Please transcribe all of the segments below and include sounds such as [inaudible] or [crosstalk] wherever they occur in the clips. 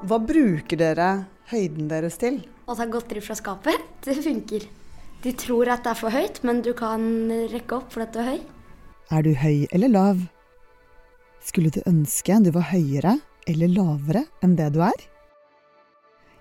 Hva bruker dere høyden deres til? Å ta godteri fra skapet, [laughs] det funker. De tror at det er for høyt, men du kan rekke opp fordi du er høy. Er du høy eller lav? Skulle du ønske du var høyere eller lavere enn det du er?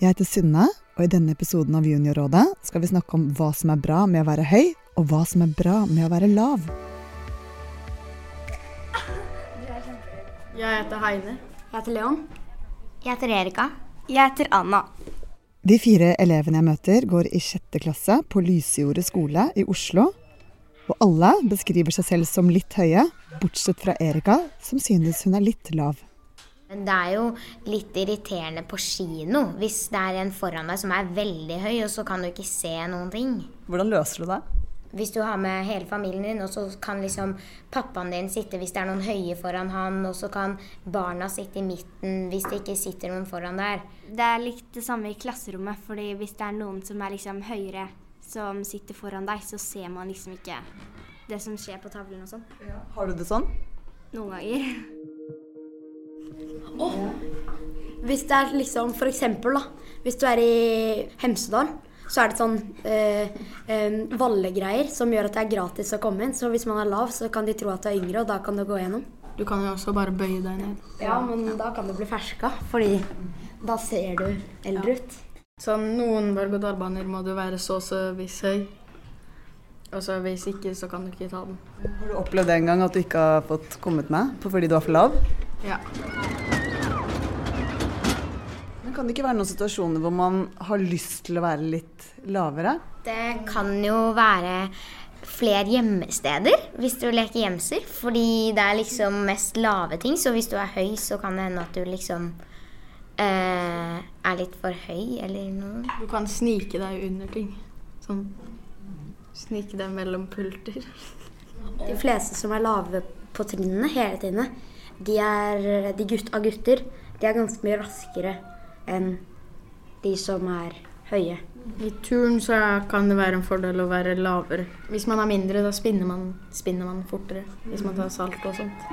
Jeg heter Synne, og i denne episoden av Juniorrådet skal vi snakke om hva som er bra med å være høy, og hva som er bra med å være lav. Jeg heter Heine. Jeg heter Leon. Jeg heter Erika. Jeg heter Anna. De fire elevene jeg møter, går i sjette klasse på Lysejordet skole i Oslo. Og alle beskriver seg selv som litt høye, bortsett fra Erika, som synes hun er litt lav. Men det er jo litt irriterende på kino hvis det er en foran deg som er veldig høy, og så kan du ikke se noen ting. Hvordan løser du det? Hvis du har med hele familien din, og så kan liksom pappaen din sitte hvis det er noen høye foran han, og så kan barna sitte i midten hvis det ikke sitter noen foran der. Det er litt det samme i klasserommet, fordi hvis det er noen som er liksom høyere, som sitter foran deg, så ser man liksom ikke det som skjer på tavlen og sånn. Har du det sånn? Noen ganger. Hvis det er liksom for eksempel, da. Hvis du er i Hemsedal, så er det sånn eh, eh, vallegreier som gjør at det er gratis å komme inn. Så hvis man er lav, så kan de tro at du er yngre, og da kan du gå gjennom. Du kan jo også bare bøye deg ned. Ja, men da kan du bli ferska, fordi da ser du eldre ut. Sånn, noen berg-og-dal-baner må du være så og så viss høy. Og så hvis ikke, så kan du ikke ta den. Har du opplevd en gang at du ikke har fått kommet med fordi du er for lav? Ja. Kan det ikke være noen situasjoner hvor man har lyst til å være litt lavere? Det kan jo være flere gjemmesteder hvis du leker gjemsel, fordi det er liksom mest lave ting. Så hvis du er høy, så kan det hende at du liksom eh, er litt for høy eller noe. Du kan snike deg under ting. Sånn snike deg mellom pulter. De fleste som er lave på trinnene hele tiden, de er de gutt, av gutter. De er ganske mye raskere enn de som er høye. I turn så kan det være en fordel å være lavere. Hvis man er mindre, da spinner man, spinner man fortere. Hvis man tar salt og sånt.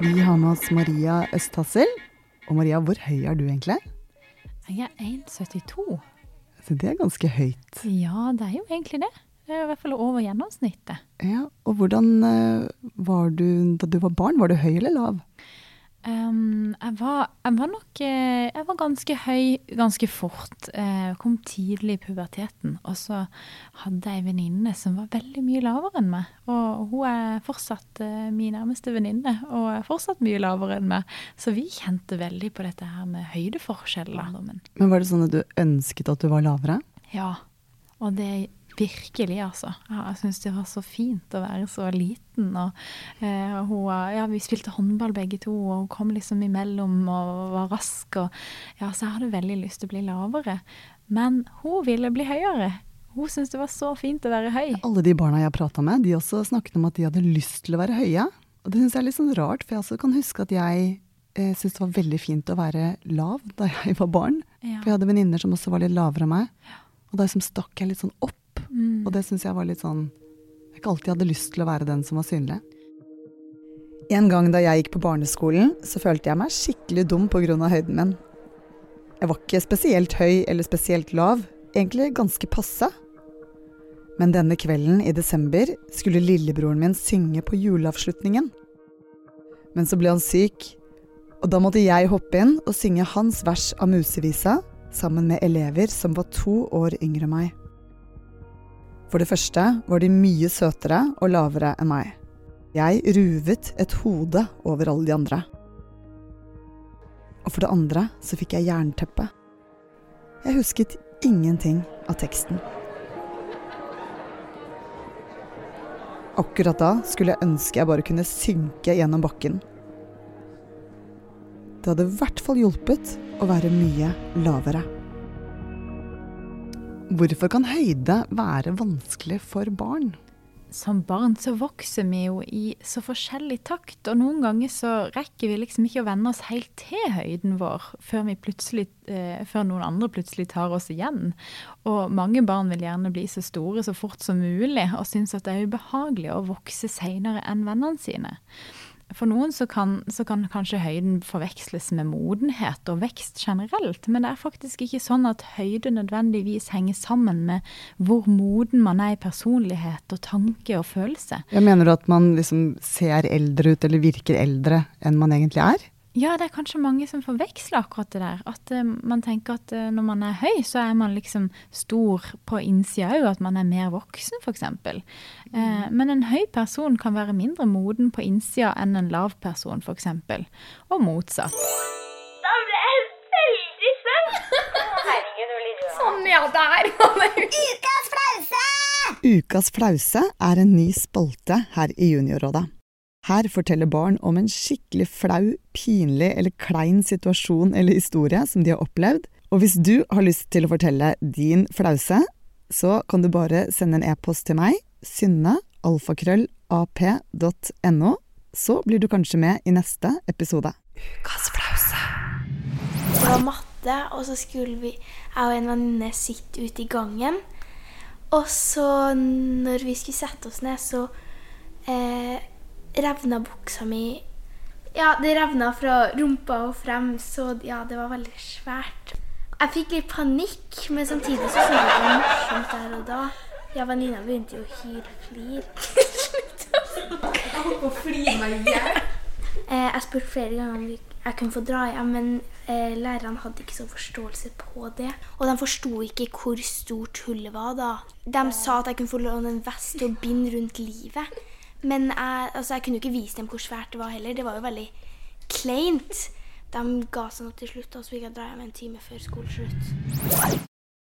Vi har med oss Maria Østhassel. Og Maria, hvor høy er du egentlig? Jeg er 1,72. Så det er ganske høyt. Ja, det er jo egentlig det. Det er i hvert fall over gjennomsnittet. Ja, Og hvordan eh, var du da du var barn? Var du høy eller lav? Um, jeg, var, jeg var nok eh, Jeg var ganske høy ganske fort. Jeg kom tidlig i puberteten. Og så hadde jeg ei venninne som var veldig mye lavere enn meg. Og hun er fortsatt eh, min nærmeste venninne, og er fortsatt mye lavere enn meg. Så vi kjente veldig på dette her med høydeforskjeller. Men var det sånn at du ønsket at du var lavere? ja, og det virkelig, altså. Ja, jeg syns det var så fint å være så liten. Og eh, hun, ja, vi spilte håndball begge to, og hun kom liksom imellom og var rask. Og, ja, så jeg hadde veldig lyst til å bli lavere. Men hun ville bli høyere. Hun syntes det var så fint å være høy. Alle de barna jeg prata med, de også snakket om at de hadde lyst til å være høye. Og det syns jeg er litt sånn rart, for jeg også kan huske at jeg eh, syntes det var veldig fint å være lav da jeg var barn. Ja. For jeg hadde venninner som også var litt lavere enn meg. Og da liksom stakk jeg litt sånn opp. Mm. Og det syns jeg var litt sånn Jeg ikke alltid hadde lyst til å være den som var synlig. En gang da jeg gikk på barneskolen, så følte jeg meg skikkelig dum pga. høyden min. Jeg var ikke spesielt høy eller spesielt lav, egentlig ganske passe. Men denne kvelden i desember skulle lillebroren min synge på juleavslutningen. Men så ble han syk, og da måtte jeg hoppe inn og synge hans vers av Musevisa sammen med elever som var to år yngre enn meg. For det første var de mye søtere og lavere enn meg. Jeg ruvet et hode over alle de andre. Og for det andre så fikk jeg jernteppe. Jeg husket ingenting av teksten. Akkurat da skulle jeg ønske jeg bare kunne synke gjennom bakken. Det hadde i hvert fall hjulpet å være mye lavere. Hvorfor kan høyde være vanskelig for barn? som barn så vokser vi jo i så forskjellig takt, og noen ganger så rekker vi liksom ikke å venne oss helt til høyden vår før, eh, før noen andre plutselig tar oss igjen. Og mange barn vil gjerne bli så store så fort som mulig, og syns at det er ubehagelig å vokse seinere enn vennene sine. For noen så kan, så kan kanskje høyden forveksles med modenhet og vekst generelt, men det er faktisk ikke sånn at høyde nødvendigvis henger sammen med hvor moden man er i personlighet og tanke og følelse. Jeg mener du at man liksom ser eldre ut eller virker eldre enn man egentlig er? Ja, det er kanskje mange som forveksler akkurat det der. At uh, man tenker at uh, når man er høy, så er man liksom stor på innsida òg, at man er mer voksen, f.eks. Uh, eh, men en høy person kan være mindre moden på innsida enn en lav person, f.eks. Og motsatt. Da ble jeg veldig litt Sånn, ja, der! Ukas flause! Ukas flause er en ny spalte her i Juniorrådet. Her forteller barn om en skikkelig flau, pinlig eller klein situasjon eller historie som de har opplevd. Og hvis du har lyst til å fortelle din flause, så kan du bare sende en e-post til meg, synne.alfakrøllap.no, så blir du kanskje med i neste episode. Ukas flause. Det var matte, og så skulle vi, jeg og en venninne sitte ute i gangen. Og så, når vi skulle sette oss ned, så eh, revna buksa mi Ja, det revna fra rumpa og frem, så ja, det var veldig svært. Jeg fikk litt panikk, men samtidig så syntes jeg det var morsomt der og da. Ja, venninna begynte jo å hylflire. [laughs] Eh, jeg spurte flere ganger om jeg kunne få dra hjem, men eh, lærerne hadde ikke så forståelse på det. Og de forsto ikke hvor stort hullet var da. De sa at jeg kunne få låne en vest og bind rundt livet. Men jeg, altså, jeg kunne jo ikke vise dem hvor svært det var heller. Det var jo veldig kleint. De ga seg nå til slutt, og så fikk jeg dra hjem en time før skoleslutt.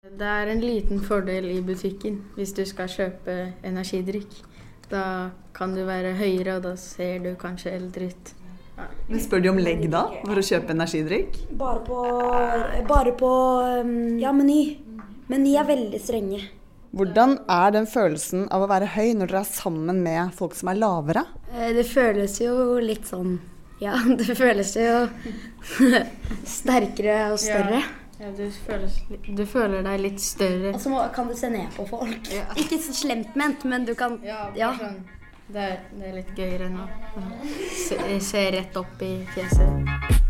Det er en liten fordel i butikken hvis du skal kjøpe energidrikk. Da kan du være høyere, og da ser du kanskje eldre ut. Men spør de om legg da, for å kjøpe energidrikk? Bare på, bare på um, ja, Meny. Meny er veldig strenge. Hvordan er den følelsen av å være høy når dere er sammen med folk som er lavere? Eh, Det føles jo litt sånn Ja, [laughs] det føles jo [laughs] sterkere og større. Ja, du, føler, du føler deg litt større. Og så altså, kan du se ned på folk. [laughs] Ikke så slemt ment, men du kan Ja, Ja. Sånn. Det, er, det er litt gøyere nå. Se, se rett opp i fjeset.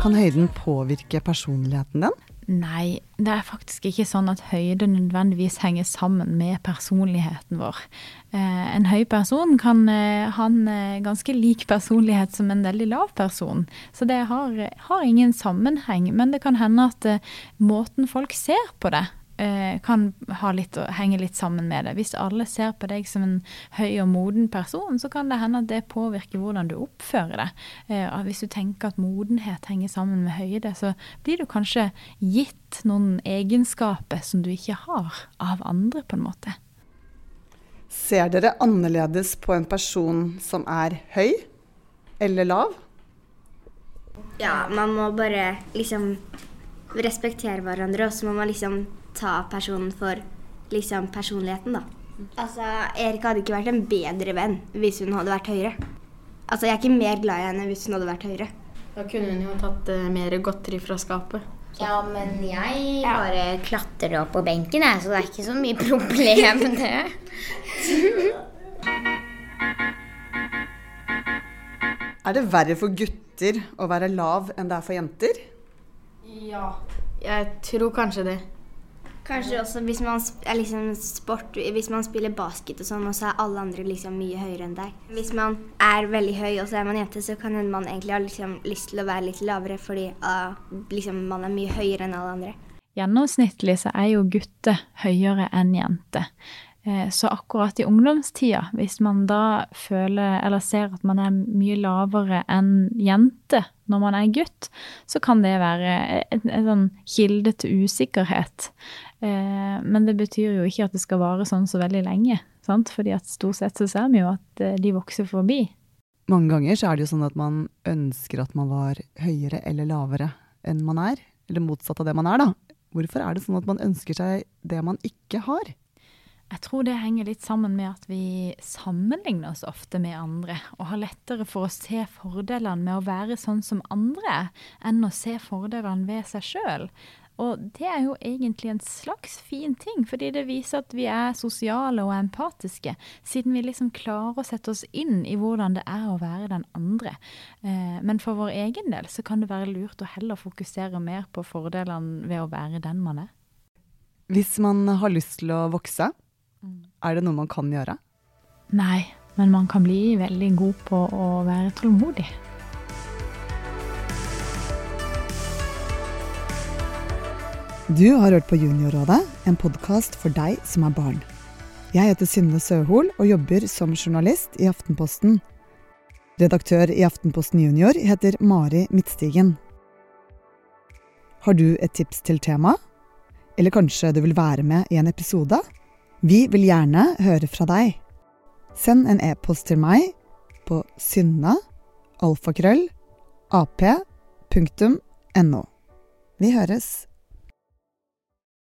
Kan høyden påvirke personligheten din? Nei, det er faktisk ikke sånn at høyde nødvendigvis henger sammen med personligheten vår. Eh, en høy person kan eh, ha en eh, ganske lik personlighet som en veldig lav person. Så det har, har ingen sammenheng. Men det kan hende at måten folk ser på det, kan ha litt, henge litt sammen med det. Hvis alle ser på deg som en høy og moden person, så kan det hende at det påvirker hvordan du oppfører deg. Eh, hvis du tenker at modenhet henger sammen med høyde, så blir du kanskje gitt noen egenskaper som du ikke har av andre, på en måte. Ser dere annerledes på en person som er høy eller lav? Ja, man må bare liksom respektere hverandre, og så må man liksom ta personen for liksom personligheten, da. Altså, Erik hadde ikke vært en bedre venn hvis hun hadde vært høyere. Altså, jeg er ikke mer glad i henne hvis hun hadde vært høyere. Da kunne hun jo tatt uh, mer godteri fra skapet. Ja, men jeg bare klatrer opp på benken, jeg, så det er ikke så mye [laughs] problem, det. Er det verre for gutter å være lav enn det er for jenter? Ja. Jeg tror kanskje det. Kanskje også hvis man liksom sport, hvis man spiller basket og sånn, og så er alle andre liksom mye høyere enn deg. Hvis man er veldig høy og så er man jente, så kan man egentlig ha liksom lyst til å være litt lavere fordi uh, liksom man er mye høyere enn alle andre. Gjennomsnittlig så er jo gutter høyere enn jenter. Eh, Så akkurat i ungdomstida, hvis man da føler eller ser at man er mye lavere enn jente når man er gutt, så kan det være en, sånn kilde til usikkerhet. Eh, Men det betyr jo ikke at det skal vare sånn så veldig lenge. Sant? Fordi at stort sett så ser vi jo at eh, de vokser forbi. Mange ganger så er det jo sånn at man ønsker at man var høyere eller lavere enn man er. Eller motsatt av det man er, da. Hvorfor er det sånn at man ønsker seg det man ikke har? Jeg tror det henger litt sammen med at vi sammenligner oss ofte med andre, og har lettere for å se fordelene med å være sånn som andre enn å se fordelene ved seg sjøl. Og det er jo egentlig en slags fin ting, fordi det viser at vi er sosiale og empatiske, siden vi liksom klarer å sette oss inn i hvordan det er å være den andre. Eh, men for vår egen del så kan det være lurt å heller fokusere mer på fordelene ved å være den man er. Hvis man har lyst til å vokse, er det noe man kan gjøre? Nei, men man kan bli veldig god på å være tålmodig. Du har hørt på Juniorrådet, en podkast for deg som er barn. Jeg heter Synne Søhol og jobber som journalist i Aftenposten. Redaktør i Aftenposten Junior heter Mari Midtstigen. Har du et tips til tema? Eller kanskje du vil være med i en episode? Vi vil gjerne høre fra deg. Send en e-post til meg på synne alfakrøll ap.no. Vi høres.